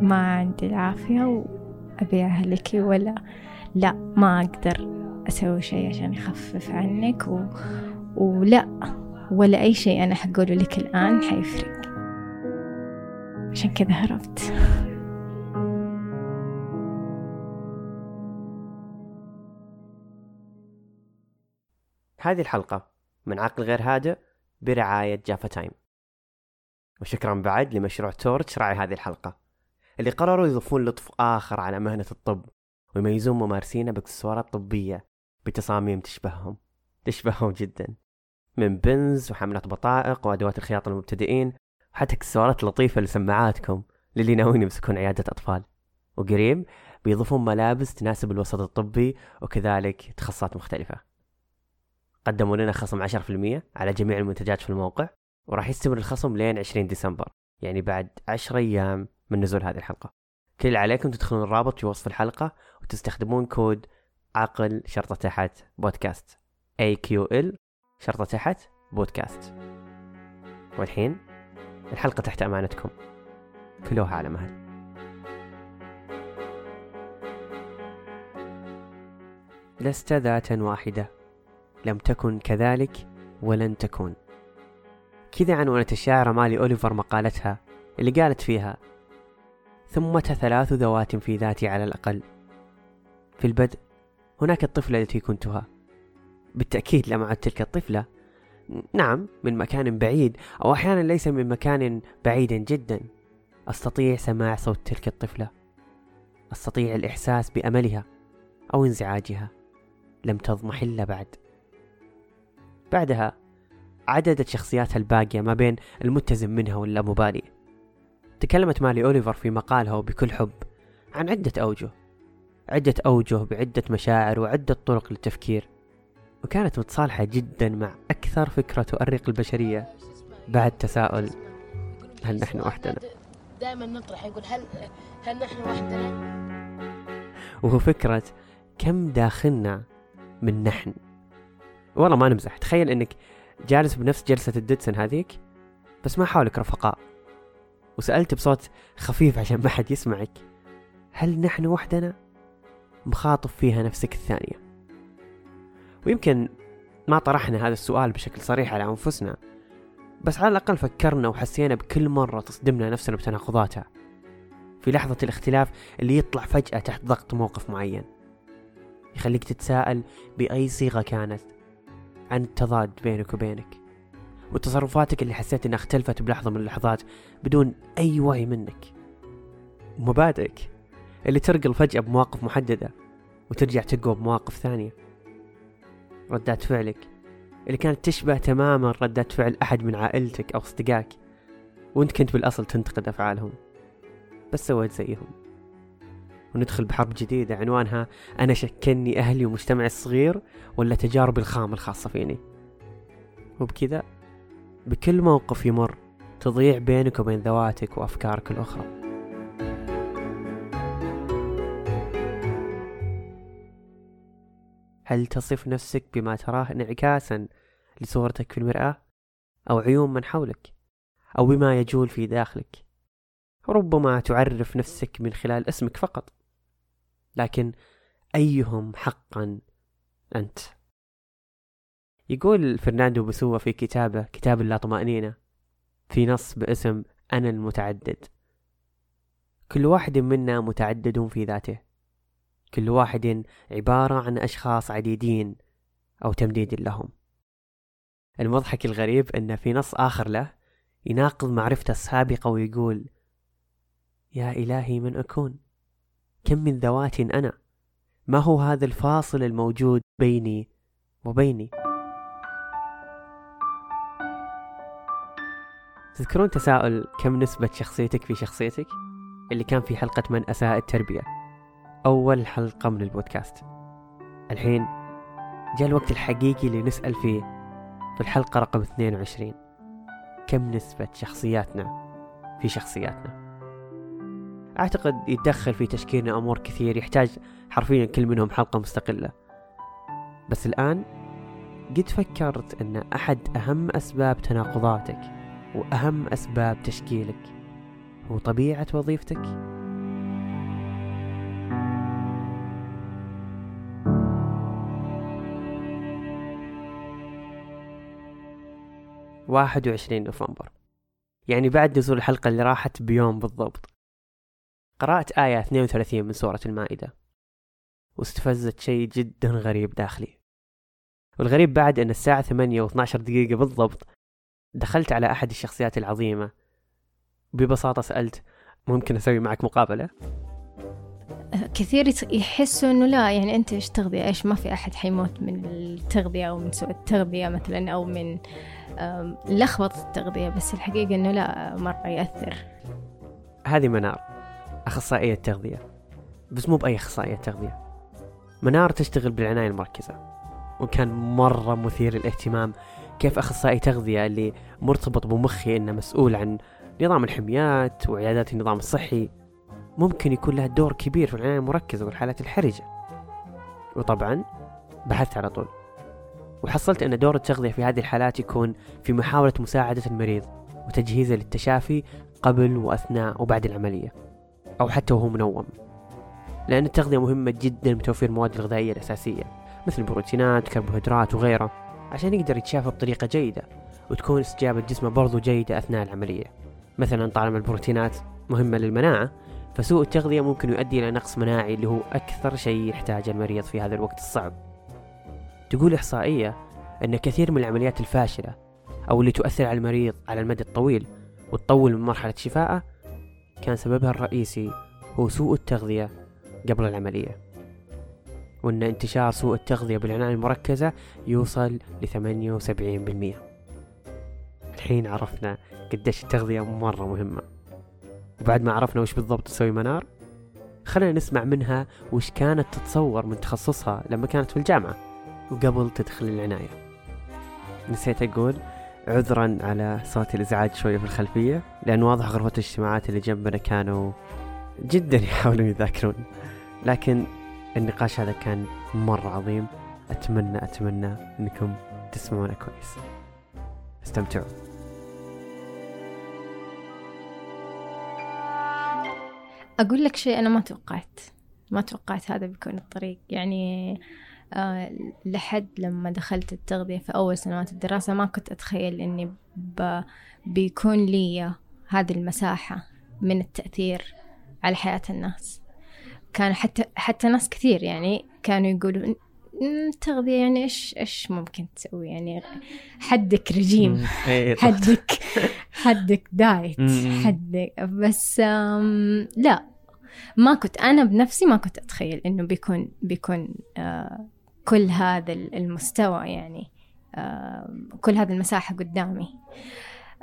ما عندي العافية وأبي أهلك ولا لا ما أقدر أسوي شيء عشان يخفف عنك و... ولا ولا أي شيء أنا حقوله لك الآن حيفرق. عشان كذا هربت. هذه الحلقة من عقل غير هادئ برعاية جافا تايم وشكرا بعد لمشروع تورتش راعي هذه الحلقة. اللي قرروا يضيفون لطف آخر على مهنة الطب ويميزون ممارسينه باكسسوارات طبية بتصاميم تشبههم. تشبههم جدا. من بنز وحملات بطائق وأدوات الخياطة للمبتدئين وحتى اكسسوارات لطيفة لسماعاتكم للي ناويين يمسكون عيادة أطفال. وقريب بيضيفون ملابس تناسب الوسط الطبي وكذلك تخصصات مختلفة. قدموا لنا خصم 10% على جميع المنتجات في الموقع وراح يستمر الخصم لين 20 ديسمبر يعني بعد 10 أيام من نزول هذه الحلقة. كل اللي عليكم تدخلون الرابط في وصف الحلقة وتستخدمون كود عقل شرطة تحت بودكاست. AQL شرطة تحت بودكاست. والحين الحلقة تحت أمانتكم. كلوها على مهل. لست ذاتا واحدة. لم تكن كذلك ولن تكون. كذا عنونت الشاعرة مالي أوليفر مقالتها اللي قالت فيها ثمة ثلاث ذوات في ذاتي على الأقل. في البدء هناك الطفلة التي كنتها. بالتأكيد لم أعد تلك الطفلة. نعم من مكان بعيد أو أحيانا ليس من مكان بعيد جدا. أستطيع سماع صوت تلك الطفلة. أستطيع الإحساس بأملها أو انزعاجها. لم تضمحل بعد. بعدها عددت شخصياتها الباقية ما بين المتزن منها واللامبالي. تكلمت مالي أوليفر في مقالها وبكل حب عن عدة أوجه. عدة أوجه بعدة مشاعر وعدة طرق للتفكير. وكانت متصالحة جدا مع أكثر فكرة تؤرق البشرية بعد تساؤل هل نحن وحدنا؟ دائما نطرح يقول هل هل نحن وحدنا؟ وهو فكرة كم داخلنا من نحن؟ والله ما نمزح. تخيل إنك جالس بنفس جلسة الديدسن هذيك بس ما حولك رفقاء. وسألت بصوت خفيف عشان ما حد يسمعك هل نحن وحدنا؟ مخاطب فيها نفسك الثانية. ويمكن ما طرحنا هذا السؤال بشكل صريح على أنفسنا بس على الأقل فكرنا وحسينا بكل مرة تصدمنا نفسنا بتناقضاتها. في لحظة الاختلاف اللي يطلع فجأة تحت ضغط موقف معين يخليك تتساءل بأي صيغة كانت عن التضاد بينك وبينك. وتصرفاتك اللي حسيت إنها اختلفت بلحظة من اللحظات بدون أي وعي منك. ومبادئك اللي ترقل فجأة بمواقف محددة وترجع تقوى بمواقف ثانية. ردات فعلك اللي كانت تشبه تماما ردات فعل أحد من عائلتك أو أصدقائك وأنت كنت بالأصل تنتقد أفعالهم. بس سويت زيهم. وندخل بحرب جديدة عنوانها أنا شكلني أهلي ومجتمعي الصغير ولا تجاربي الخام الخاصة فيني؟ وبكذا بكل موقف يمر تضيع بينك وبين ذواتك وأفكارك الأخرى. هل تصف نفسك بما تراه انعكاسا لصورتك في المرآة أو عيون من حولك أو بما يجول في داخلك؟ ربما تعرف نفسك من خلال اسمك فقط لكن أيهم حقا أنت؟ يقول فرناندو بسوة في كتابه كتاب اللاطمأنينة في نص باسم أنا المتعدد. كل واحد منا متعدد في ذاته. كل واحد عبارة عن أشخاص عديدين أو تمديد لهم. المضحك الغريب أن في نص آخر له يناقض معرفته السابقة ويقول يا إلهي من أكون. كم من ذوات أنا. ما هو هذا الفاصل الموجود بيني وبيني؟ تذكرون تساؤل كم نسبة شخصيتك في شخصيتك؟ اللي كان في حلقة من أساء التربية. أول حلقة من البودكاست. الحين جاء الوقت الحقيقي اللي نسأل فيه في الحلقة رقم 22 كم نسبة شخصياتنا في شخصياتنا؟ أعتقد يتدخل في تشكيلنا أمور كثير يحتاج حرفيا كل منهم حلقة مستقلة. بس الآن قد فكرت أن أحد أهم أسباب تناقضاتك وأهم أسباب تشكيلك هو طبيعة وظيفتك. واحد وعشرين نوفمبر. يعني بعد نزول الحلقة اللي راحت بيوم بالضبط. قرأت آية 32 من سورة المائدة. واستفزت شيء جدا غريب داخلي. والغريب بعد أن الساعة 8 و12 دقيقة بالضبط دخلت على أحد الشخصيات العظيمة. ببساطة سألت ممكن أسوي معك مقابلة؟ كثير يحسوا إنه لا يعني أنت إيش تغذية؟ إيش ما في أحد حيموت من التغذية أو من سوء التغذية مثلا أو من لخبطة التغذية بس الحقيقة إنه لا مرة يأثر. هذه منار أخصائية تغذية. بس مو بأي أخصائية تغذية. منار تشتغل بالعناية المركزة. وكان مرة مثير للاهتمام. كيف أخصائي تغذية اللي مرتبط بمخي إنه مسؤول عن نظام الحميات وعيادات النظام الصحي. ممكن يكون له دور كبير في العناية المركزة والحالات الحرجة. وطبعا بحثت على طول. وحصلت أن دور التغذية في هذه الحالات يكون في محاولة مساعدة المريض وتجهيزه للتشافي قبل وأثناء وبعد العملية. أو حتى وهو منوم. لأن التغذية مهمة جدا بتوفير المواد الغذائية الأساسية مثل البروتينات كربوهيدرات وغيره عشان يقدر يتشافى بطريقة جيدة وتكون استجابة جسمه برضو جيدة أثناء العملية. مثلا طالما البروتينات مهمة للمناعة فسوء التغذية ممكن يؤدي إلى نقص مناعي اللي هو أكثر شيء يحتاجه المريض في هذا الوقت الصعب. تقول إحصائية أن كثير من العمليات الفاشلة أو اللي تؤثر على المريض على المدى الطويل وتطول من مرحلة شفائه كان سببها الرئيسي هو سوء التغذية قبل العملية. وأن انتشار سوء التغذية بالعناية المركزة يوصل ل 78% الحين عرفنا قديش التغذية مرة مهمة. وبعد ما عرفنا وش بالضبط تسوي منار خلينا نسمع منها وش كانت تتصور من تخصصها لما كانت في الجامعة وقبل تدخل العناية. نسيت أقول عذرا على صوت الإزعاج شوية في الخلفية لأن واضح غرفة الاجتماعات اللي جنبنا كانوا جدا يحاولون يذاكرون. لكن النقاش هذا كان مرة عظيم. أتمنى أتمنى أنكم تسمعونه كويس. استمتعوا. أقول لك شيء أنا ما توقعت. ما توقعت هذا بيكون الطريق. يعني آه لحد لما دخلت التغذية في أول سنوات الدراسة ما كنت أتخيل إني ب... بيكون لي هذه المساحة من التأثير على حياة الناس. كان حتى حتى ناس كثير يعني كانوا يقولوا "أمم، التغذية يعني إيش إيش ممكن تسوي يعني حدك رجيم إيه، حدك حدك دايت. حدك بس لا ما كنت أنا بنفسي ما كنت أتخيل إنه بيكون بيكون آه، كل هذا المستوى يعني آه، كل هذه المساحة قدامي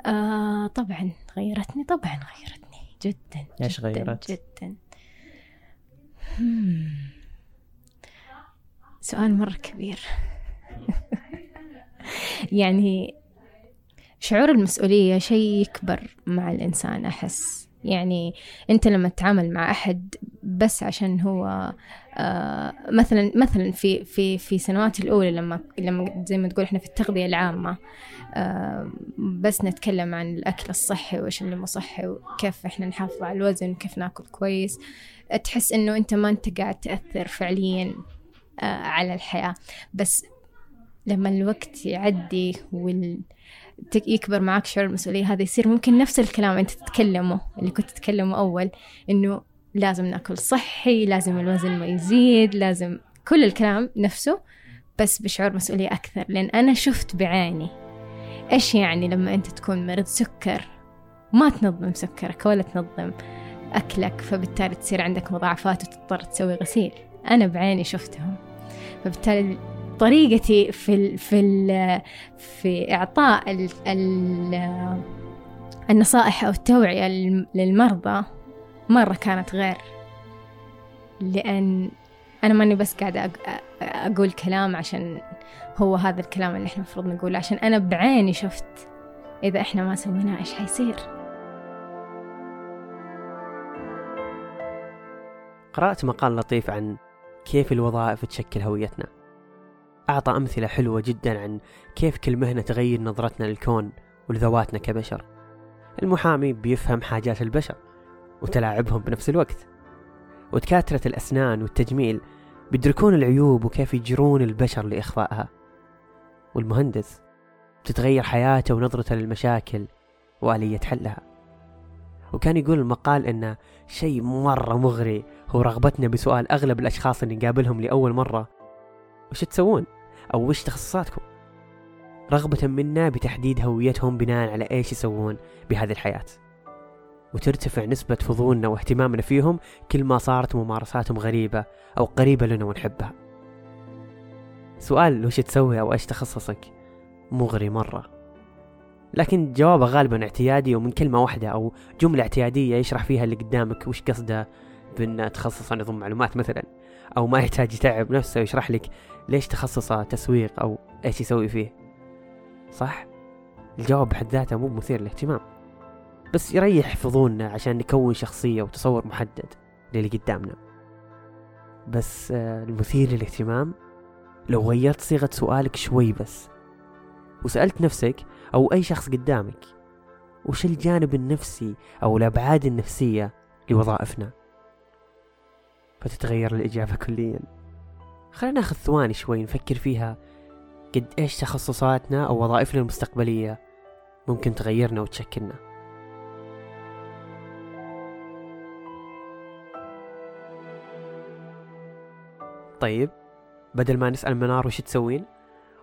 آه، طبعا غيرتني طبعا غيرتني جدا جداً غيرت؟ جدا. سؤال مرة كبير. يعني شعور المسؤولية شيء يكبر مع الإنسان أحس. يعني أنت لما تتعامل مع أحد بس عشان هو آه مثلا مثلا في في في سنوات الأولى لما لما زي ما تقول إحنا في التغذية العامة آه بس نتكلم عن الأكل الصحي وإيش اللي مو صحي وكيف إحنا نحافظ على الوزن وكيف ناكل كويس. تحس إنه أنت ما أنت قاعد تأثر فعليا آه على الحياة. بس لما الوقت يعدي وال يكبر معك شعور المسؤولية هذا يصير ممكن نفس الكلام أنت تتكلمه اللي كنت تتكلمه أول إنه لازم نأكل صحي لازم الوزن ما يزيد لازم كل الكلام نفسه بس بشعور مسؤولية أكثر. لأن أنا شفت بعيني إيش يعني لما أنت تكون مريض سكر. ما تنظم سكرك ولا تنظم أكلك فبالتالي تصير عندك مضاعفات وتضطر تسوي غسيل. أنا بعيني شفتهم. فبالتالي طريقتي في ال في ال في إعطاء ال ال النصائح أو التوعية للم- للمرضى مرة كانت غير. لأن أنا ماني بس قاعدة أق- أقول كلام عشان هو هذا الكلام اللي إحنا المفروض نقوله عشان أنا بعيني شفت إذا إحنا ما سويناه إيش حيصير. قرأت مقال لطيف عن كيف الوظائف تشكل هويتنا. أعطى أمثلة حلوة جدا عن كيف كل مهنة تغير نظرتنا للكون ولذواتنا كبشر. المحامي بيفهم حاجات البشر وتلاعبهم بنفس الوقت. ودكاترة الأسنان والتجميل بيدركون العيوب وكيف يجرون البشر لإخفائها. والمهندس بتتغير حياته ونظرته للمشاكل وآلية حلها. وكان يقول المقال إنه شيء مرة مغري. هو رغبتنا بسؤال أغلب الأشخاص اللي نقابلهم لأول مرة. وش تسوون؟ أو وش تخصصاتكم؟ رغبة منا بتحديد هويتهم بناء على إيش يسوون بهذه الحياة. وترتفع نسبة فضولنا واهتمامنا فيهم كل ما صارت ممارساتهم غريبة أو قريبة لنا ونحبها. سؤال وش تسوي أو إيش تخصصك؟ مغري مرة. لكن جوابه غالبا اعتيادي ومن كلمة واحدة أو جملة اعتيادية يشرح فيها اللي قدامك وش قصده بأن تخصص نظم معلومات مثلا أو ما يحتاج يتعب نفسه ويشرح لك ليش تخصصه تسويق أو إيش يسوي فيه. صح؟ الجواب بحد ذاته مو مثير للاهتمام. بس يريح فضولنا عشان نكون شخصية وتصور محدد للي قدامنا. بس آه، المثير للاهتمام لو غيرت صيغة سؤالك شوي بس وسألت نفسك أو أي شخص قدامك وش الجانب النفسي أو الأبعاد النفسية لوظائفنا؟ فتتغير الإجابة كليا. خلينا ناخذ ثواني شوي نفكر فيها. قد إيش تخصصاتنا أو وظائفنا المستقبلية ممكن تغيرنا وتشكلنا؟ طيب بدل ما نسأل منار وش تسوين؟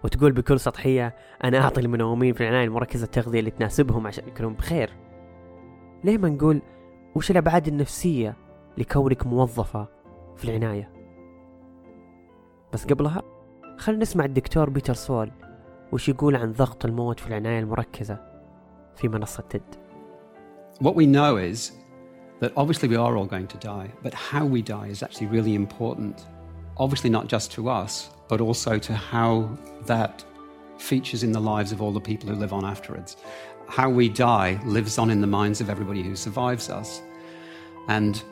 وتقول بكل سطحية أنا أعطي المنومين في العناية المركزة التغذية اللي تناسبهم عشان يكونوا بخير. ليه ما نقول وش الأبعاد النفسية لكونك موظفة في العناية؟ بس قبلها خلينا نسمع الدكتور بيتر سول وش يقول عن ضغط الموت في العناية المركزة في منصة تد What we know is that obviously we are all going to die, but how we die is actually really important. Obviously, not just to us, but also to how that features in the lives of all the people who live on afterwards. How we die lives on in the minds of everybody who survives us. And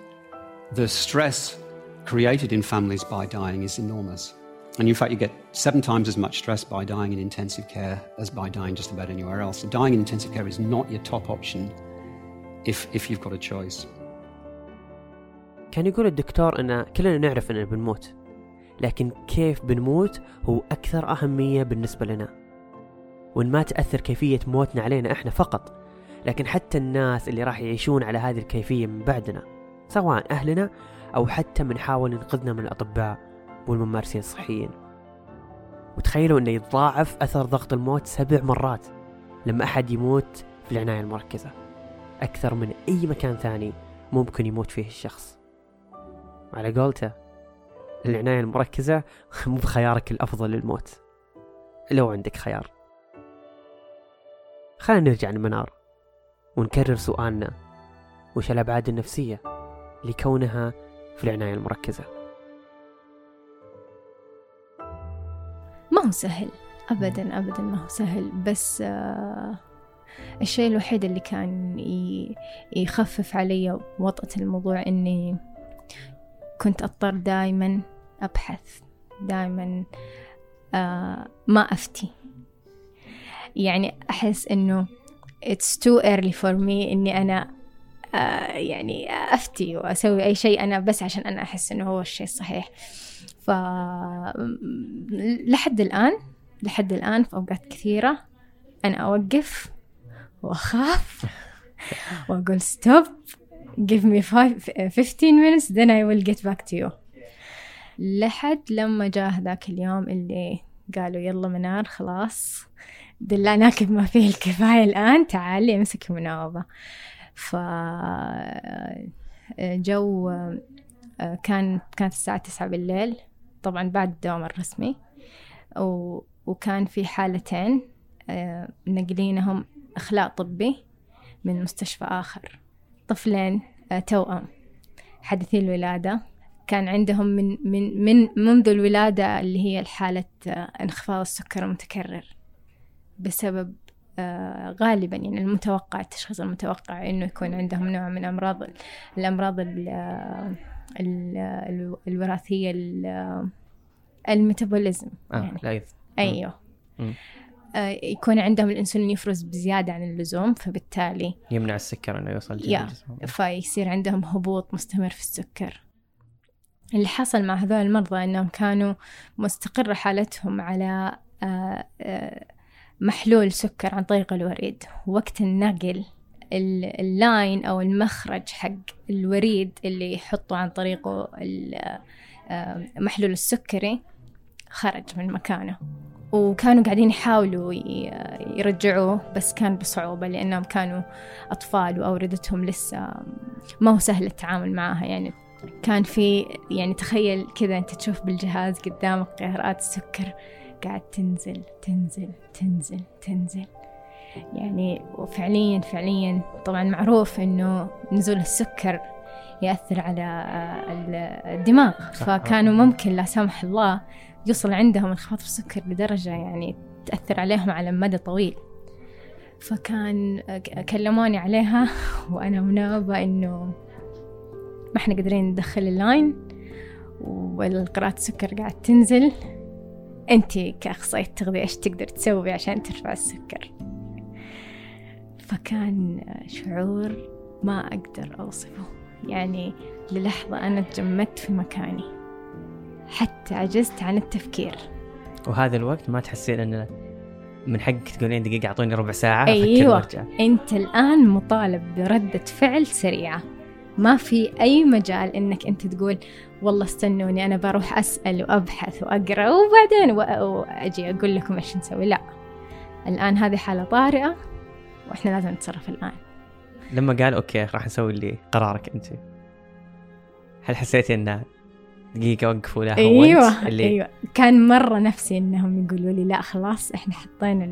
the stress created in families by dying is enormous. And in fact, you get seven times as much stress by dying in intensive care as by dying just about anywhere else. So dying in intensive care is not your top option if, if you've got a choice. كان يقول الدكتور ان كلنا نعرف اننا بنموت لكن كيف بنموت هو أكثر أهمية بالنسبة لنا. وإن ما تأثر كيفية موتنا علينا إحنا فقط لكن حتى الناس اللي راح يعيشون على هذه الكيفية من بعدنا سواء أهلنا أو حتى من حاول ينقذنا من الأطباء والممارسين الصحيين. وتخيلوا إنه يتضاعف أثر ضغط الموت سبع مرات لما أحد يموت في العناية المركزة. أكثر من أي مكان ثاني ممكن يموت فيه الشخص. على قولته العناية المركزة مو بخيارك الأفضل للموت. لو عندك خيار. خلينا نرجع لمنار ونكرر سؤالنا. وش الأبعاد النفسية لكونها في العناية المركزة؟ ما هو سهل. أبدا أبدا ما هو سهل. بس آه الشيء الوحيد اللي كان يخفف علي وطأة الموضوع إني كنت أضطر دايما أبحث دايما آه ما أفتي. يعني أحس إنه it's too early for me إني أنا آه يعني أفتي وأسوي أي شيء أنا بس عشان أنا أحس إنه هو الشيء الصحيح. ف لحد الآن لحد الآن في أوقات كثيرة أنا أوقف وأخاف وأقول stop give me five, 15 minutes then I will get back to you. لحد لما جاء ذاك اليوم اللي قالوا يلا منار خلاص. دلعناك بما فيه الكفاية الآن تعالي امسكي مناوبة. ف جو كان كانت الساعة تسعة بالليل. طبعا بعد الدوام الرسمي. و... وكان في حالتين آه، نقلينهم إخلاء طبي من مستشفى آخر. طفلين آه، توأم حدثي الولادة. كان عندهم من من من منذ الولادة اللي هي الحالة آه، انخفاض السكر المتكرر بسبب آه، غالبا يعني المتوقع التشخيص المتوقع إنه يكون عندهم نوع من أمراض الأمراض ال- ال- ال- الميتابوليزم يعني لا أيوه مم. آه، يكون عندهم الإنسولين يفرز بزيادة عن اللزوم فبالتالي يمنع السكر أنه يوصل. جسمهم فيصير عندهم هبوط مستمر في السكر اللي حصل مع هذول المرضى إنهم كانوا مستقرة حالتهم على آه، آه، محلول سكر عن طريق الوريد. وقت النقل ال- ال line أو المخرج حق الوريد اللي يحطه عن طريقه آه، محلول السكري خرج من مكانه. وكانوا قاعدين يحاولوا يرجعوه بس كان بصعوبة لأنهم كانوا أطفال وأوردتهم لسه ما هو سهل التعامل معها. يعني كان في يعني تخيل كذا أنت تشوف بالجهاز قدامك قراءات السكر قاعد تنزل تنزل تنزل تنزل. يعني وفعليا فعليا طبعا معروف إنه نزول السكر يأثر على ال- الدماغ. فكانوا ممكن لا سمح الله يوصل عندهم انخفاض في السكر لدرجة يعني تأثر عليهم على مدى طويل. فكان ك- كلموني عليها وأنا مناوبة إنه ما إحنا قادرين ندخل اللاين والقراءة السكر قاعد تنزل. أنتي كأخصائية تغذية إيش تقدر تسوي عشان ترفع السكر؟ فكان شعور ما أقدر أوصفه. يعني للحظة أنا تجمدت في مكاني. حتى عجزت عن التفكير. وهذا الوقت ما تحسين إنه من حقك تقولين دقيقة أعطوني ربع ساعة أيوة. أنت الآن مطالب بردة فعل سريعة. ما في أي مجال إنك أنت تقول والله استنوني أنا بروح أسأل وأبحث وأقرأ وبعدين وأ- وأجي أقول لكم إيش نسوي. لا الآن هذه حالة طارئة وإحنا لازم نتصرف الآن. لما قال okay راح نسوي اللي قرارك أنت. هل حسيتي إنه دقيقة وقفوا لا أيوه اللي أيوه. كان مرة نفسي إنهم يقولوا لي لا خلاص إحنا حطينا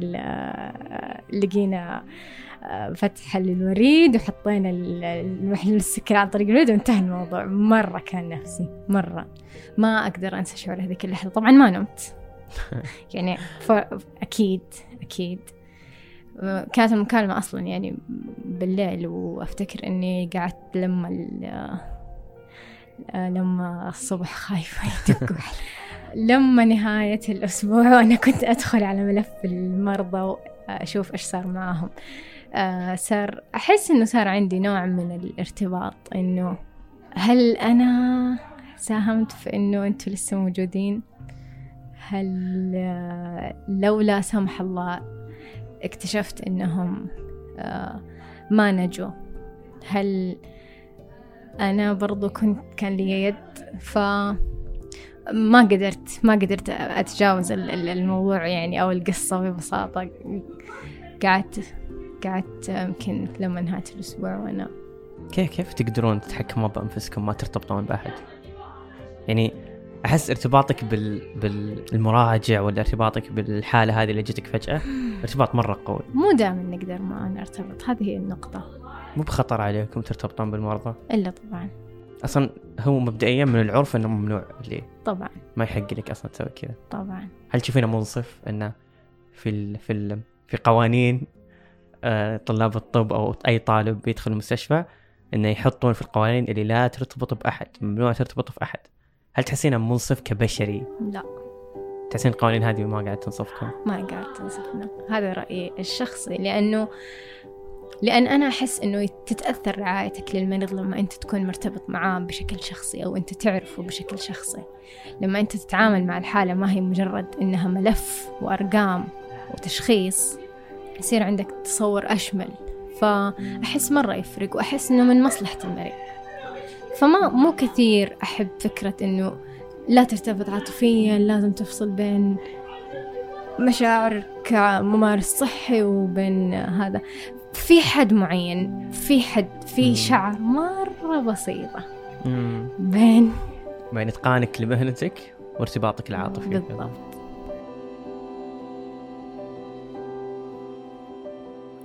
لقينا آه، فتحة للوريد وحطينا ال- المحلول السكر عن طريق الوريد وانتهى الموضوع. مرة كان نفسي مرة. ما أقدر أنسى شعور هذيك اللحظة. طبعا ما نمت. يعني ف... أكيد أكيد. آه، كانت المكالمة أصلا يعني بالليل وأفتكر إني قعدت لما لما الصبح خايفة يدقوا. لما نهاية الأسبوع وأنا كنت أدخل على ملف المرضى وأشوف إيش صار معاهم. آه، صار أحس إنه صار عندي نوع من الارتباط إنه هل أنا ساهمت في إنه أنتوا لسه موجودين؟ هل آه، لو لا سمح الله اكتشفت إنهم آه، ما نجوا؟ هل أنا برضو كنت كان لي يد ف ما قدرت ما قدرت أتجاوز ال- ال- الموضوع يعني أو القصة ببساطة. قعدت قعدت يمكن لما نهاية الأسبوع وأنا كيف كيف تقدرون تتحكمون بأنفسكم ما ترتبطون بأحد؟ يعني أحس ارتباطك بال... بالمراجع ولا ارتباطك بالحالة هذه اللي جتك فجأة ارتباط مرة قوي. مو دائما نقدر ما نرتبط هذه هي النقطة. مو بخطر عليكم ترتبطون بالمرضى؟ إلا طبعا. أصلا هو مبدئيا من العرف إنه ممنوع اللي طبعا. ما يحق لك أصلا تسوي كذا. طبعا. هل تشوفينه منصف إنه في ال... في ال... في قوانين آه، طلاب الطب أو أي طالب بيدخل المستشفى إنه يحطون في القوانين اللي لا ترتبط بأحد ممنوع ترتبط باحد هل تحسينه منصف كبشري؟ لا. تحسين القوانين هذه ما قاعد تنصفكم؟ ما قاعد تنصفنا. هذا رأيي الشخصي لأنه لأن أنا أحس إنه تتأثر رعايتك للمريض لما أنت تكون مرتبط معاه بشكل شخصي أو أنت تعرفه بشكل شخصي. لما أنت تتعامل مع الحالة ما هي مجرد إنها ملف وأرقام وتشخيص يصير عندك تصور أشمل. فأحس مرة يفرق وأحس إنه من مصلحة المريض. فما مو كثير أحب فكرة إنه لا ترتبط عاطفيا لازم تفصل بين مشاعر كممارس صحي وبين هذا. في حد معين في حد مم. في شعر مرة بسيطة. امم بين. بين إتقانك لمهنتك وارتباطك العاطفي. بالضبط.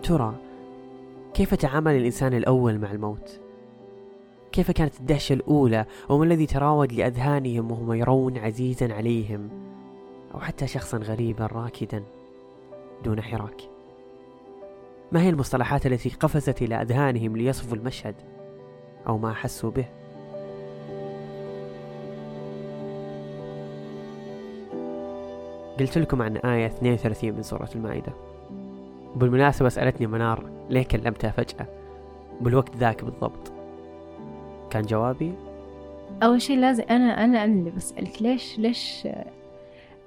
ترى كيف تعامل الإنسان الأول مع الموت؟ كيف كانت الدهشة الأولى؟ وما الذي تراود لأذهانهم وهم يرون عزيزا عليهم؟ أو حتى شخصا غريبا راكدا دون حراك. ما هي المصطلحات التي قفزت إلى أذهانهم ليصفوا المشهد أو ما أحسوا به؟ قلت لكم عن آية 32 من سورة المائدة. وبالمناسبة سألتني منار ليه كلمتها فجأة؟ بالوقت ذاك بالضبط. كان جوابي؟ أول شيء لازم أنا أنا أنا اللي بسألك ليش ليش؟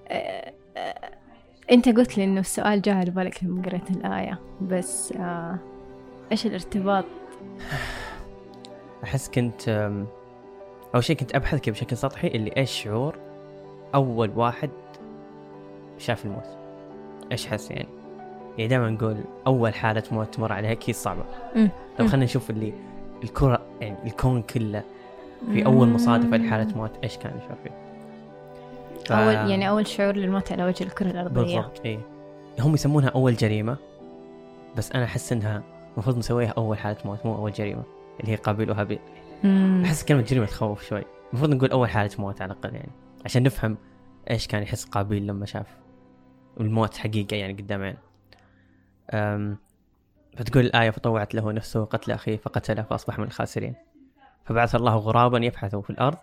آه، أنت قلت لي إنه السؤال جاء على بالك لما قرأت الآية بس آه إيش الارتباط؟ أحس كنت أم، أول شيء كنت أبحث كذا بشكل سطحي اللي إيش شعور أول واحد شاف الموت. إيش حس يعني؟ يعني دائما نقول أول حالة موت تمر عليها أكيد صعبة. مم. طب خلينا نشوف اللي الكرة يعني الكون كله في أول مصادفه لحالة موت إيش كان يشعر فيه. ف- أول يعني أول شعور للموت على وجه الكرة الأرضية. بالضبط اي هم يسمونها أول جريمة بس أنا أحس إنها المفروض نسويها أول حالة موت مو أول جريمة اللي هي قابيل وهابيل. أحس كلمة جريمة تخوف شوي. المفروض نقول أول حالة موت على الأقل يعني عشان نفهم إيش كان يحس قابيل لما شاف الموت حقيقة يعني قدام عينه. أم، فتقول الآية فطوعت له نفسه قتل أخيه فقتله فأصبح من الخاسرين. فبعث الله غرابا يبحث في الأرض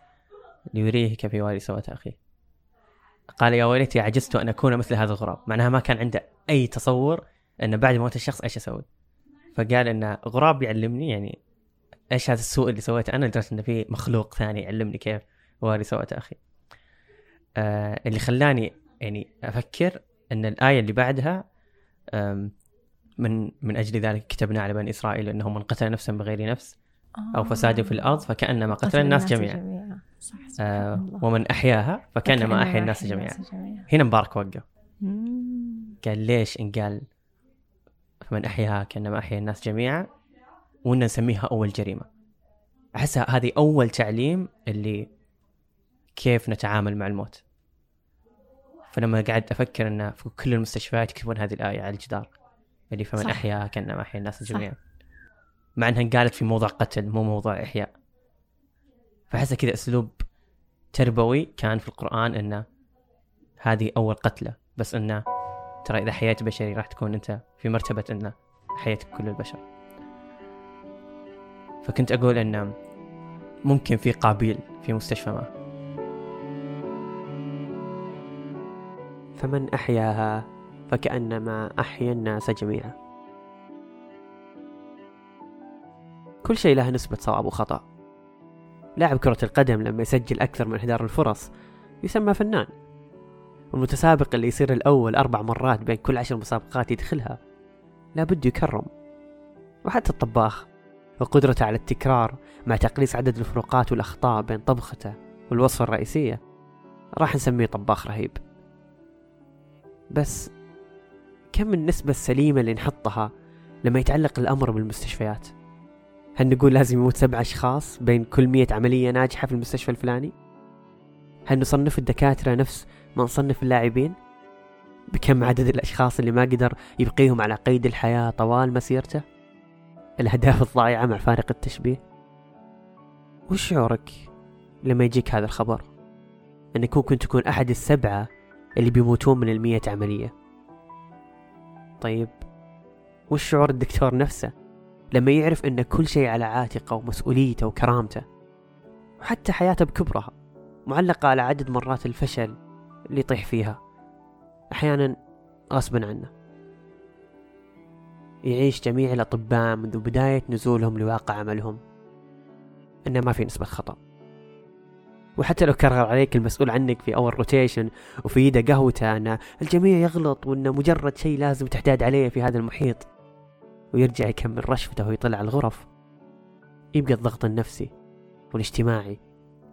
ليريه كيف يواري سوءة أخيه. قال يا ويلتي عجزت أن أكون مثل هذا الغراب معناها ما كان عنده أي تصور أن بعد موت الشخص إيش أسوي فقال أن غراب يعلمني يعني إيش هذا السوء اللي سويته أنا لدرجة أن في مخلوق ثاني يعلمني كيف أواري سوءة أخي. آه اللي خلاني يعني أفكر أن الآية اللي بعدها من من أجل ذلك كتبنا على بني إسرائيل أنه من قتل نفسا بغير نفس أو فساد في الأرض فكأنما قتل الناس جميعا. صح آه الله. ومن أحياها فكأنما أحيا الناس جميعا هنا مبارك وقف. قال ليش إن قال فمن أحياها كأنما أحيا الناس جميعا وإن نسميها أول جريمة أحسها هذه أول تعليم اللي كيف نتعامل مع الموت فلما قعدت أفكر أن في كل المستشفيات يكتبون هذه الآية على الجدار اللي فمن صح. أحياها كأنما أحيا الناس. جميعا مع أنها قالت في موضوع قتل مو موضوع إحياء فأحسها كذا أسلوب تربوي كان في القرآن أنه هذه أول قتلة بس أنه ترى إذا حييت بشري راح تكون أنت في مرتبة أنه حييت كل البشر. فكنت أقول أنه ممكن في قابيل في مستشفى ما. فمن أحياها فكأنما أحيا الناس جميعا. كل شيء له نسبة صواب وخطأ. لاعب كرة القدم لما يسجل أكثر من إهدار الفرص يسمى فنان. والمتسابق اللي يصير الأول أربع مرات بين كل عشر مسابقات يدخلها لابد يكرم. وحتى الطباخ وقدرته على التكرار مع تقليص عدد الفروقات والأخطاء بين طبخته والوصفة الرئيسية راح نسميه طباخ رهيب. بس كم النسبة السليمة اللي نحطها لما يتعلق الأمر بالمستشفيات؟ هل نقول لازم يموت سبع أشخاص بين كل مية عملية ناجحة في المستشفى الفلاني؟ هل نصنف الدكاترة نفس ما نصنف اللاعبين؟ بكم عدد الأشخاص اللي ما قدر يبقيهم على قيد الحياة طوال مسيرته؟ الأهداف الضائعة مع فارق التشبيه؟ وش شعورك لما يجيك هذا الخبر؟ أنك ممكن تكون أحد السبعة اللي بيموتون من المية عملية طيب وش شعور الدكتور نفسه لما يعرف أن كل شيء على عاتقه ومسؤوليته وكرامته وحتى حياته بكبرها معلقة على عدد مرات الفشل اللي يطيح فيها أحيانا غصبا عنه. يعيش جميع الأطباء منذ بداية نزولهم لواقع عملهم أنه ما في نسبة خطأ. وحتى لو كرر عليك المسؤول عنك في أول روتيشن وفي يده قهوته أن الجميع يغلط وأنه مجرد شيء لازم تحتاج عليه في هذا المحيط. ويرجع يكمل رشفته ويطلع الغرف. يبقى الضغط النفسي والاجتماعي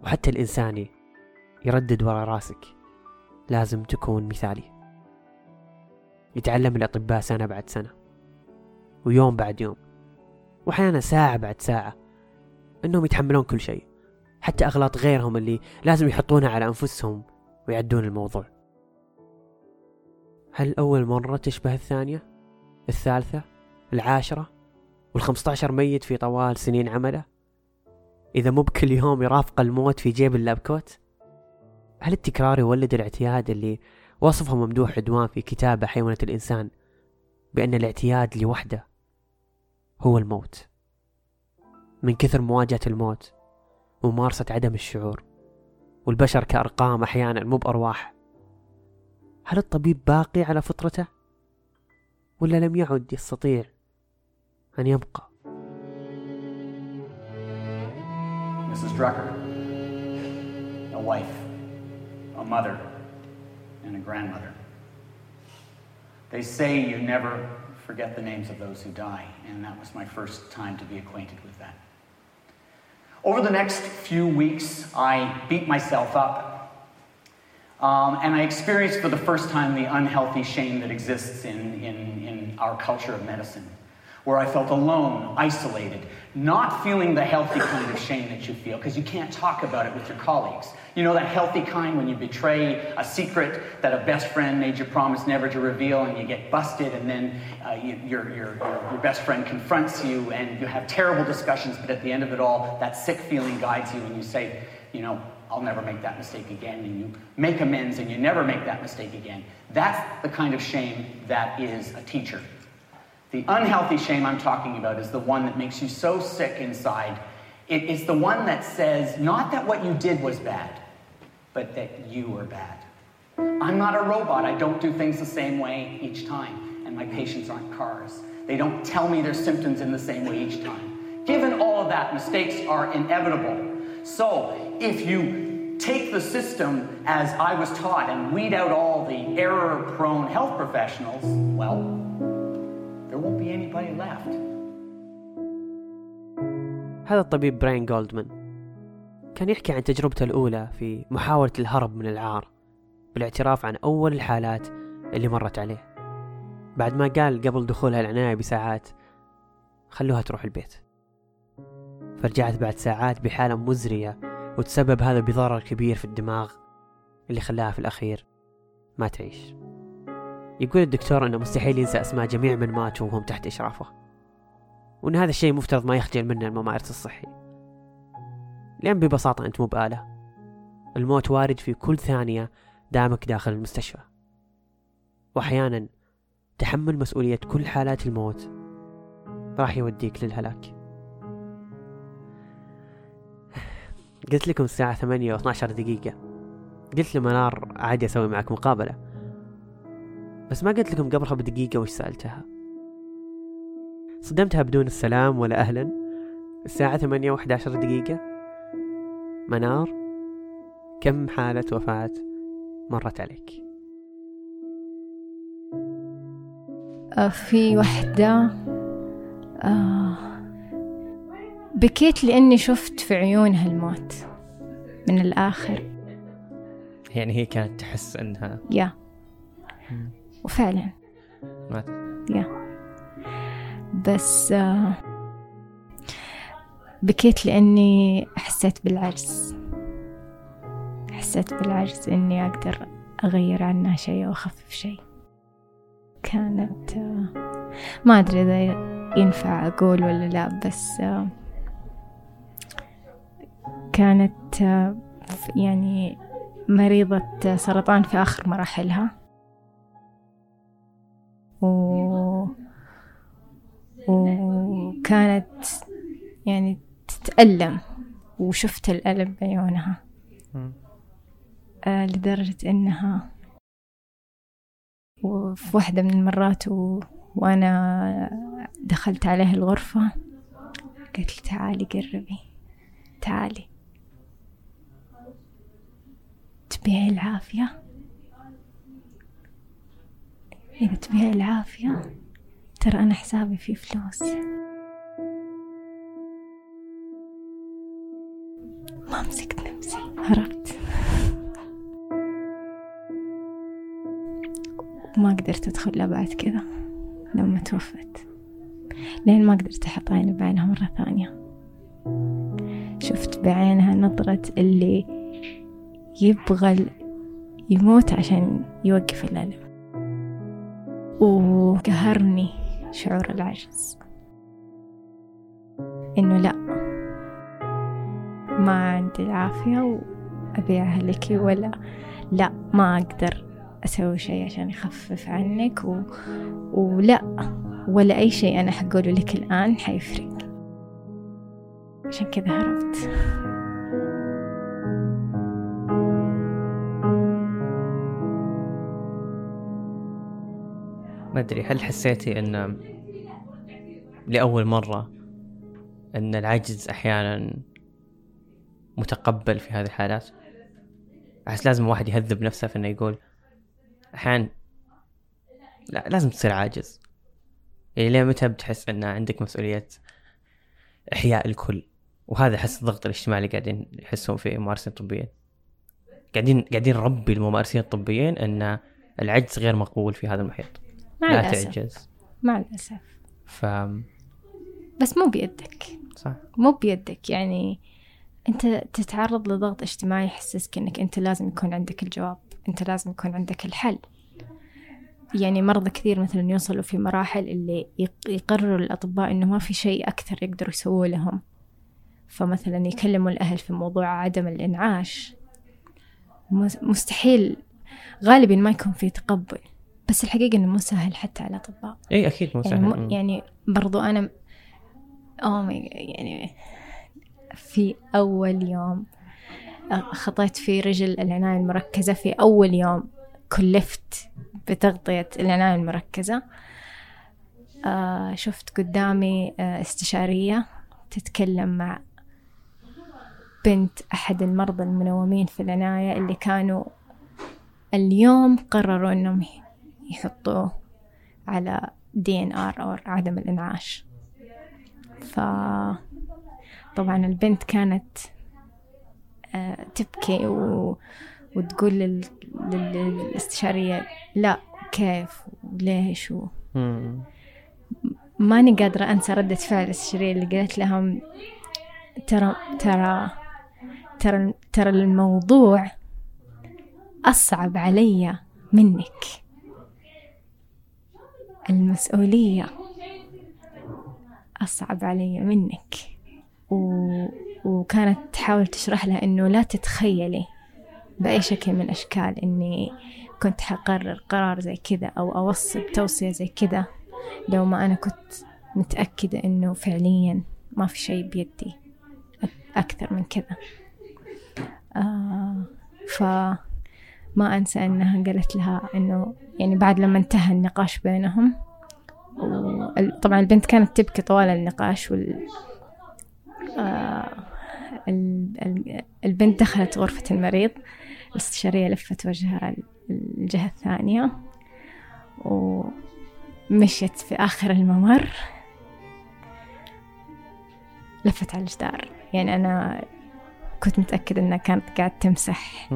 وحتى الإنساني يردد ورا راسك. لازم تكون مثالي. يتعلم الأطباء سنة بعد سنة ويوم بعد يوم وأحيانا ساعة بعد ساعة أنهم يتحملون كل شيء. حتى أغلاط غيرهم اللي لازم يحطونها على أنفسهم ويعدون الموضوع. هل أول مرة تشبه الثانية؟ الثالثة؟ العاشرة؟ والخمسة عشر ميت في طوال سنين عمله؟ إذا مو بكل يوم يرافق الموت في جيب اللابكوت؟ هل التكرار يولد الاعتياد اللي وصفه ممدوح عدوان في كتابه حيوانة الإنسان بأن الاعتياد لوحده هو الموت من كثر مواجهة الموت وممارسة عدم الشعور والبشر كأرقام أحيانا مو بأرواح هل الطبيب باقي على فطرته؟ ولا لم يعد يستطيع أن يبقى؟ Mrs. Drucker, a wife, a mother, and a grandmother. They say you never forget the names of those who die, and that was my first time to be acquainted with that. Over the next few weeks, I beat myself up. Um, and I experienced for the first time the unhealthy shame that exists in, in, in our culture of medicine, where I felt alone, isolated, not feeling the healthy kind of shame that you feel, because you can't talk about it with your colleagues. You know that healthy kind when you betray a secret that a best friend made you promise never to reveal, and you get busted, and then uh, you, your, your, your, your best friend confronts you, and you have terrible discussions, but at the end of it all, that sick feeling guides you, and you say, you know, I'll never make that mistake again, and you make amends, and you never make that mistake again. That's the kind of shame that is a teacher. The unhealthy shame I'm talking about is the one that makes you so sick inside. It is the one that says, not that what you did was bad, but that you were bad. I'm not a robot. I don't do things the same way each time. And my patients aren't cars. They don't tell me their symptoms in the same way each time. Given all of that, mistakes are inevitable. So if you take the system as I was taught and weed out all the error prone health professionals, well, won't be anybody left. هذا الطبيب براين جولدمان. كان يحكي عن تجربته الأولى في محاولة الهرب من العار بالاعتراف عن أول الحالات اللي مرت عليه. بعد ما قال قبل دخولها العناية بساعات خلوها تروح البيت. فرجعت بعد ساعات بحالة مزرية وتسبب هذا بضرر كبير في الدماغ اللي خلاها في الأخير ما تعيش. يقول الدكتور أنه مستحيل ينسى أسماء جميع من ماتوا وهم تحت إشرافه. وأن هذا الشيء مفترض ما يخجل منه الممارس الصحي. لأن ببساطة أنت مو بآلة. الموت وارد في كل ثانية دامك داخل المستشفى. وأحيانا تحمل مسؤولية كل حالات الموت راح يوديك للهلاك. قلت لكم الساعة ثمانية و12 دقيقة. قلت لمنار عادي أسوي معك مقابلة. بس ما قلت لكم قبلها بدقيقة وش سألتها. صدمتها بدون السلام ولا أهلا. الساعة ثمانية وأحد عشر دقيقة. منار. كم حالة وفاة مرت عليك؟ آه، في وحدة. آه بكيت لأني شفت في عيونها الموت من الآخر. يعني هي كانت تحس إنها يا. وفعلا. ماتت يا بس آه بكيت لأني حسيت بالعجز. حسيت بالعجز إني أقدر أغير عنها شيء أو أخفف شيء. كانت آه ما أدري إذا ينفع أقول ولا لا بس آه كانت يعني مريضة سرطان في آخر مراحلها. و... وكانت يعني تتألم وشفت الألم بعيونها. آه لدرجة إنها وفي واحدة من المرات و... وأنا دخلت عليها الغرفة قالت لي تعالي قربي تعالي. تبيعي العافية؟ إذا تبيعي العافية ترى أنا حسابي فيه فلوس. ما مسكت نفسي هربت. وما قدرت أدخل بعد كذا لما توفت. لين ما قدرت أحط عيني بعينها مرة ثانية. شفت بعينها نظرة اللي يبغى يموت عشان يوقف الألم. وقهرني شعور العجز. إنه لأ ما عندي العافية وأبيعها لك ولا لأ ما أقدر أسوي شيء عشان يخفف عنك و... ولا ولا أي شيء أنا حقوله لك الآن حيفرق. عشان كذا هربت. ما أدري هل حسيتي إن لأول مرة إن العجز أحيانا متقبل في هذه الحالات؟ أحس لازم الواحد يهذب نفسه في إنه يقول أحيانا لا لازم تصير عاجز. يعني ليه متى بتحس إن عندك مسؤولية إحياء الكل؟ وهذا أحس الضغط الاجتماعي اللي قاعدين يحسون فيه الممارسين الطبيين قاعدين قاعدين نربي الممارسين الطبيين إن العجز غير مقبول في هذا المحيط. مع لا الأسف. تعجز. مع الأسف. ف بس مو بيدك. صح. مو بيدك. يعني أنت تتعرض لضغط اجتماعي يحسسك إنك أنت لازم يكون عندك الجواب. أنت لازم يكون عندك الحل. يعني مرضى كثير مثلا يوصلوا في مراحل اللي يق- يقرروا الأطباء إنه ما في شيء أكثر يقدروا يسووه لهم. فمثلا يكلموا الأهل في موضوع عدم الإنعاش. مس- مستحيل. غالبا ما يكون في تقبل. بس الحقيقة إنه مو سهل حتى على الأطباء إي أكيد مو يعني, سهل. مو يعني برضو أنا أو يعني في أول يوم خطيت في رجل العناية المركزة في أول يوم كلفت بتغطية العناية المركزة. آه شفت قدامي آه استشارية تتكلم مع بنت أحد المرضى المنومين في العناية اللي كانوا اليوم قرروا إنهم يحطوه على دي ان ار أو عدم الإنعاش. ف طبعا البنت كانت آه، تبكي و... وتقول لل... لل... للاستشارية لا كيف وليش و... ماني قادرة أنسى ردة فعل الاستشارية اللي قالت لهم. ترى ترى ترى ترى الموضوع أصعب علي منك. المسؤولية أصعب علي منك. و... وكانت تحاول تشرح لها إنه لا تتخيلي بأي شكل من الأشكال إني كنت حقرر قرار زي كذا أو أوصي بتوصية زي كذا لو ما أنا كنت متأكدة إنه فعليا ما في شيء بيدي أك- أكثر من كذا. آه فما أنسى إنها قالت لها إنه يعني بعد لما انتهى النقاش بينهم طبعا البنت كانت تبكي طوال النقاش وال آه ال- ال- البنت دخلت غرفة المريض الاستشارية لفت وجهها الجهة الثانية ومشيت في آخر الممر لفت على الجدار. يعني أنا كنت متأكدة إنها كانت قاعد تمسح.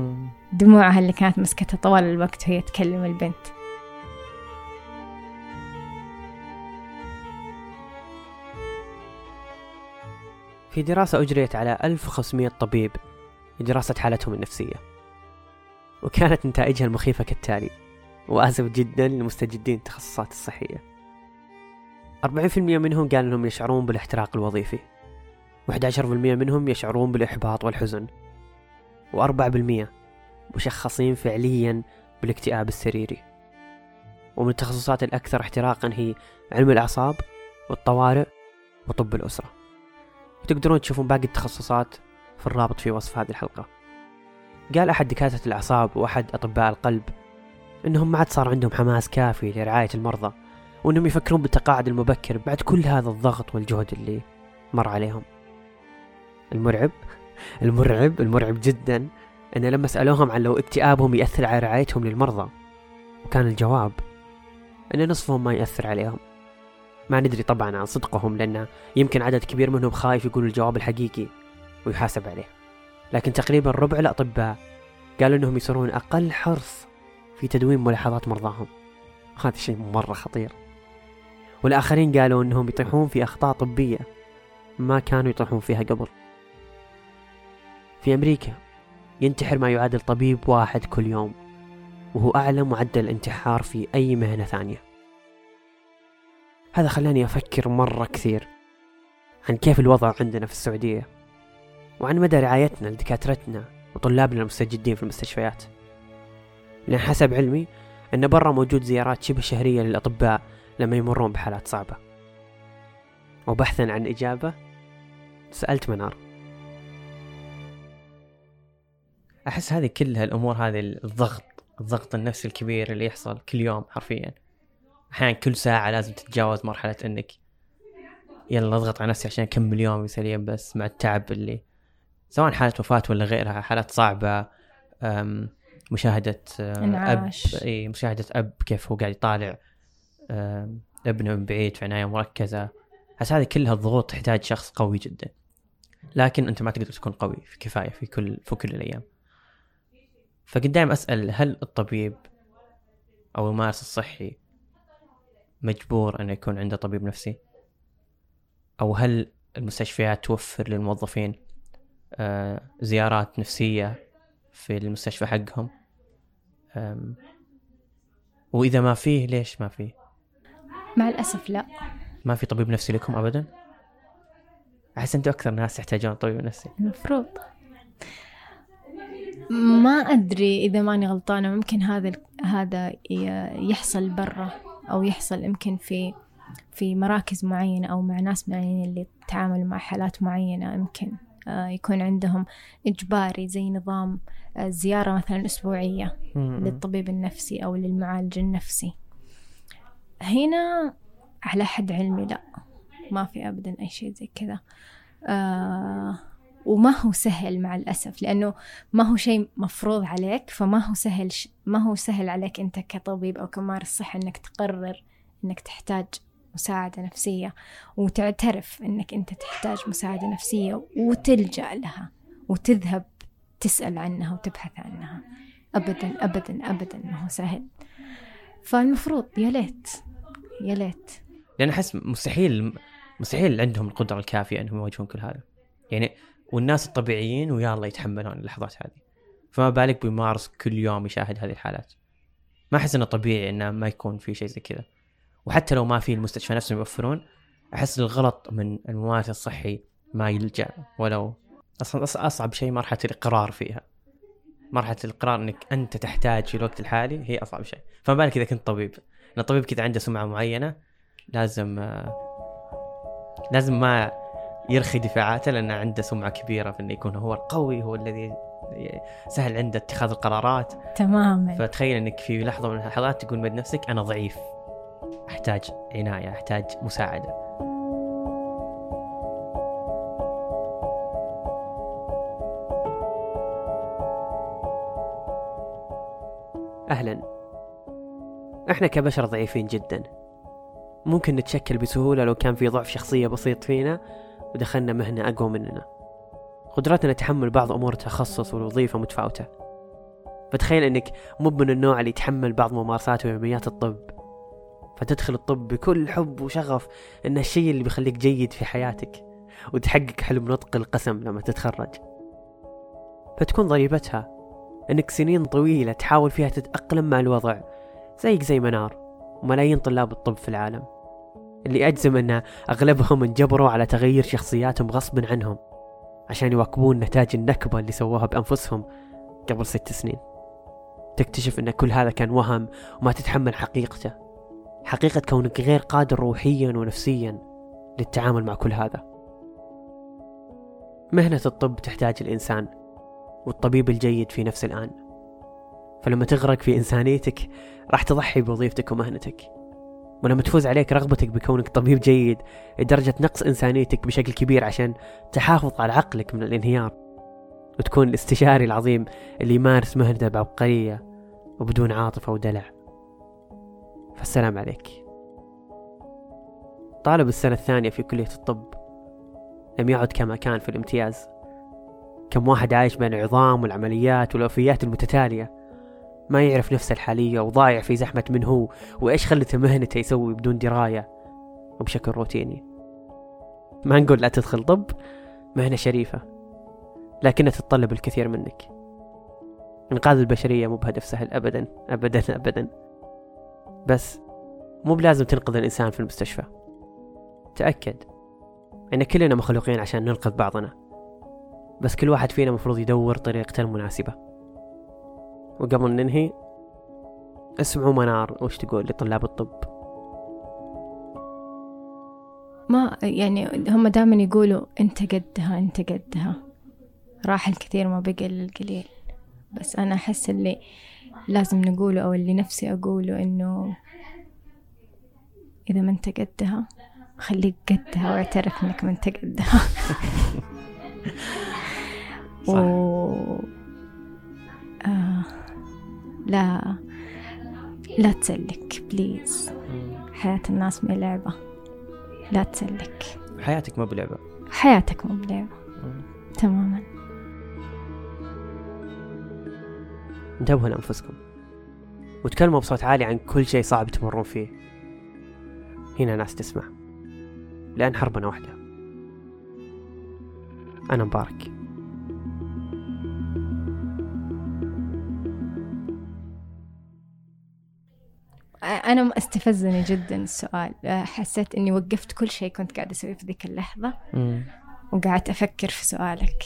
دموعها اللي كانت مسكتها طوال الوقت وهي تكلم البنت. في دراسة أجريت على 1500 طبيب لدراسة حالتهم النفسية وكانت نتائجها المخيفة كالتالي وآسف جدا لمستجدين التخصصات الصحية. 40% منهم قالوا أنهم يشعرون بالإحتراق الوظيفي. و11% منهم يشعرون بالإحباط والحزن و4% مشخصين فعليا بالاكتئاب السريري. ومن التخصصات الأكثر احتراقا هي علم الأعصاب والطوارئ وطب الأسرة. وتقدرون تشوفون باقي التخصصات في الرابط في وصف هذه الحلقة. قال أحد دكاترة الأعصاب وأحد أطباء القلب إنهم ما عاد صار عندهم حماس كافي لرعاية المرضى وإنهم يفكرون بالتقاعد المبكر بعد كل هذا الضغط والجهد اللي مر عليهم. المرعب. المرعب المرعب جدا. إن لما سألوهم عن لو اكتئابهم يأثر على رعايتهم للمرضى وكان الجواب إن نصفهم ما يأثر عليهم. ما ندري طبعا عن صدقهم لأن يمكن عدد كبير منهم خايف يقول الجواب الحقيقي ويحاسب عليه. لكن تقريبا ربع الأطباء قالوا أنهم يصيرون أقل حرص في تدوين ملاحظات مرضاهم. هذا شيء مرة خطير. والآخرين قالوا أنهم يطيحون في أخطاء طبية ما كانوا يطيحون فيها قبل. في أمريكا ينتحر ما يعادل طبيب واحد كل يوم وهو أعلى معدل انتحار في أي مهنة ثانية. هذا خلاني أفكر مرة كثير عن كيف الوضع عندنا في السعودية وعن مدى رعايتنا لدكاترتنا وطلابنا المستجدين في المستشفيات. لأن حسب علمي أن برا موجود زيارات شبه شهرية للأطباء لما يمرون بحالات صعبة. وبحثا عن إجابة سألت منار. أحس هذه كلها الأمور هذه الضغط الضغط النفسي الكبير اللي يحصل كل يوم حرفيا. أحيانا كل ساعة لازم تتجاوز مرحلة إنك يلا أضغط على نفسي عشان أكمل يومي سليم بس مع التعب اللي سواء حالة وفاة ولا غيرها حالات صعبة أم، مشاهدة أه، أب انعاش. إي مشاهدة أب كيف هو قاعد يطالع ابنه من بعيد في عناية مركزة. أحس هذه كلها الضغوط تحتاج شخص قوي جدا. لكن أنت ما تقدر تكون قوي في كفاية في كل في كل الأيام. فكنت دائما أسأل هل الطبيب أو الممارس الصحي مجبور أنه يكون عنده طبيب نفسي؟ أو هل المستشفيات توفر للموظفين آه، زيارات نفسية في المستشفى حقهم؟ وإذا ما فيه ليش ما فيه؟ مع الأسف لا. ما في طبيب نفسي لكم أبدا؟ أحس أنتم أكثر ناس يحتاجون طبيب نفسي. المفروض. ما أدري إذا ماني غلطانة ممكن هذا هذا يحصل برا أو يحصل يمكن في في مراكز معينة أو مع ناس معينين اللي يتعاملوا مع حالات معينة يمكن آه، يكون عندهم إجباري زي نظام آه، زيارة مثلا أسبوعية للطبيب النفسي أو للمعالج النفسي. هنا على حد علمي لا ما في أبدا أي شيء زي كذا. آه وما هو سهل مع الأسف لأنه ما هو شيء مفروض عليك فما هو سهل ش... ما هو سهل عليك أنت كطبيب أو كمارس صحة أنك تقرر أنك تحتاج مساعدة نفسية وتعترف أنك أنت تحتاج مساعدة نفسية وتلجأ لها وتذهب تسأل عنها وتبحث عنها. أبدا أبدا أبدا ما هو سهل. فالمفروض يا ليت يا ليت. لأن أحس مستحيل مستحيل عندهم القدرة الكافية أنهم يواجهون كل هذا. يعني والناس الطبيعيين ويا الله يتحملون اللحظات هذه. فما بالك بيمارس كل يوم يشاهد هذه الحالات. ما أحس إنه طبيعي إنه ما يكون في شيء زي كذا. وحتى لو ما في المستشفى نفسهم يوفرون أحس الغلط من الممارس الصحي ما يلجأ ولو. أصلا أص- أصعب شيء مرحلة الإقرار فيها. مرحلة الإقرار إنك أنت تحتاج في الوقت الحالي هي أصعب شيء. فما بالك إذا كنت طبيب. لأن الطبيب كذا عنده سمعة معينة لازم آه، لازم ما يرخي دفاعاته لأنه عنده سمعة كبيرة في إنه يكون هو القوي هو الذي سهل عنده اتخاذ القرارات. تماما. فتخيل إنك في لحظة من اللحظات تقول من نفسك أنا ضعيف أحتاج عناية أحتاج مساعدة. أهلا. إحنا كبشر ضعيفين جدا. ممكن نتشكل بسهولة لو كان في ضعف شخصية بسيط فينا ودخلنا مهنة أقوى مننا. قدرتنا تحمل بعض أمور التخصص والوظيفة متفاوتة. فتخيل أنك مو من النوع اللي يتحمل بعض ممارسات ويوميات الطب. فتدخل الطب بكل حب وشغف إنه الشيء اللي بيخليك جيد في حياتك وتحقق حلم نطق القسم لما تتخرج. فتكون ضريبتها إنك سنين طويلة تحاول فيها تتأقلم مع الوضع زيك زي منار وملايين طلاب الطب في العالم. اللي أجزم أن أغلبهم انجبروا على تغيير شخصياتهم غصبا عنهم عشان يواكبون نتاج النكبة اللي سووها بأنفسهم قبل ست سنين. تكتشف أن كل هذا كان وهم وما تتحمل حقيقته. حقيقة كونك غير قادر روحيا ونفسيا للتعامل مع كل هذا. مهنة الطب تحتاج الإنسان والطبيب الجيد في نفس الآن. فلما تغرق في إنسانيتك راح تضحي بوظيفتك ومهنتك. ولما تفوز عليك رغبتك بكونك طبيب جيد لدرجة نقص إنسانيتك بشكل كبير عشان تحافظ على عقلك من الانهيار. وتكون الاستشاري العظيم اللي يمارس مهنته بعبقرية وبدون عاطفة ودلع. فالسلام عليك. طالب السنة الثانية في كلية الطب. لم يعد كما كان في الامتياز. كم واحد عايش بين العظام والعمليات والوفيات المتتالية. ما يعرف نفسه الحالية وضايع في زحمة من هو وإيش خلته مهنته يسوي بدون دراية وبشكل روتيني. ما نقول لا تدخل طب مهنة شريفة لكنها تتطلب الكثير منك. إنقاذ البشرية مو بهدف سهل أبدا أبدا أبدا. بس مو بلازم تنقذ الإنسان في المستشفى. تأكد إن كلنا مخلوقين عشان ننقذ بعضنا. بس كل واحد فينا مفروض يدور طريقته المناسبة. وقبل ننهي اسمعوا منار وش تقول لطلاب الطب؟ ما يعني هم دائما يقولوا أنت قدها أنت قدها. راح الكثير ما بقى القليل. بس أنا أحس اللي لازم نقوله أو اللي نفسي أقوله إنه إذا ما أنت قدها خليك قدها واعترف إنك ما أنت قدها. و لا لا تسلك بليز حياة الناس ما لعبة. لا تسلك. حياتك ما بلعبة. حياتك مو بلعبة. تماما. انتبهوا لأنفسكم. وتكلموا بصوت عالي عن كل شيء صعب تمرون فيه. هنا ناس تسمع. لأن حربنا واحدة. أنا مبارك. أنا استفزني جدا السؤال. حسيت إني وقفت كل شيء كنت قاعدة أسويه في ذيك اللحظة. مم. وقعدت أفكر في سؤالك.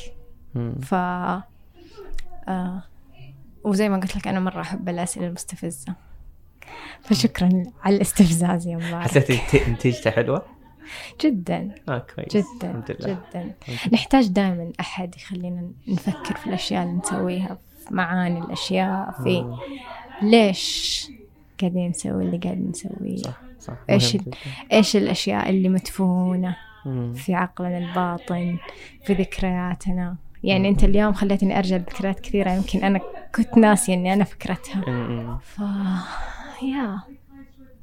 مم. ف آه وزي ما قلت لك أنا مرة أحب الأسئلة المستفزة. فشكرا على الاستفزاز يا مبارك. حسيتي نت- نتيجته حلوة؟ جدا. آه كويس. جدا الحمد لله. جدا. نحتاج دائما أحد يخلينا نفكر في الأشياء اللي نسويها في معاني الأشياء في. ليش قاعدين نسوي اللي قاعدين نسويه. صح صح. إيش مهم ال- جداً. إيش الأشياء اللي مدفونة مم. في عقلنا الباطن في ذكرياتنا. يعني أنت اليوم خليتني أرجع لذكريات كثيرة يمكن أنا كنت ناسية إني أنا فكرتها. ف يا.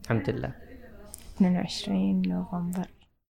الحمد لله. 22 نوفمبر.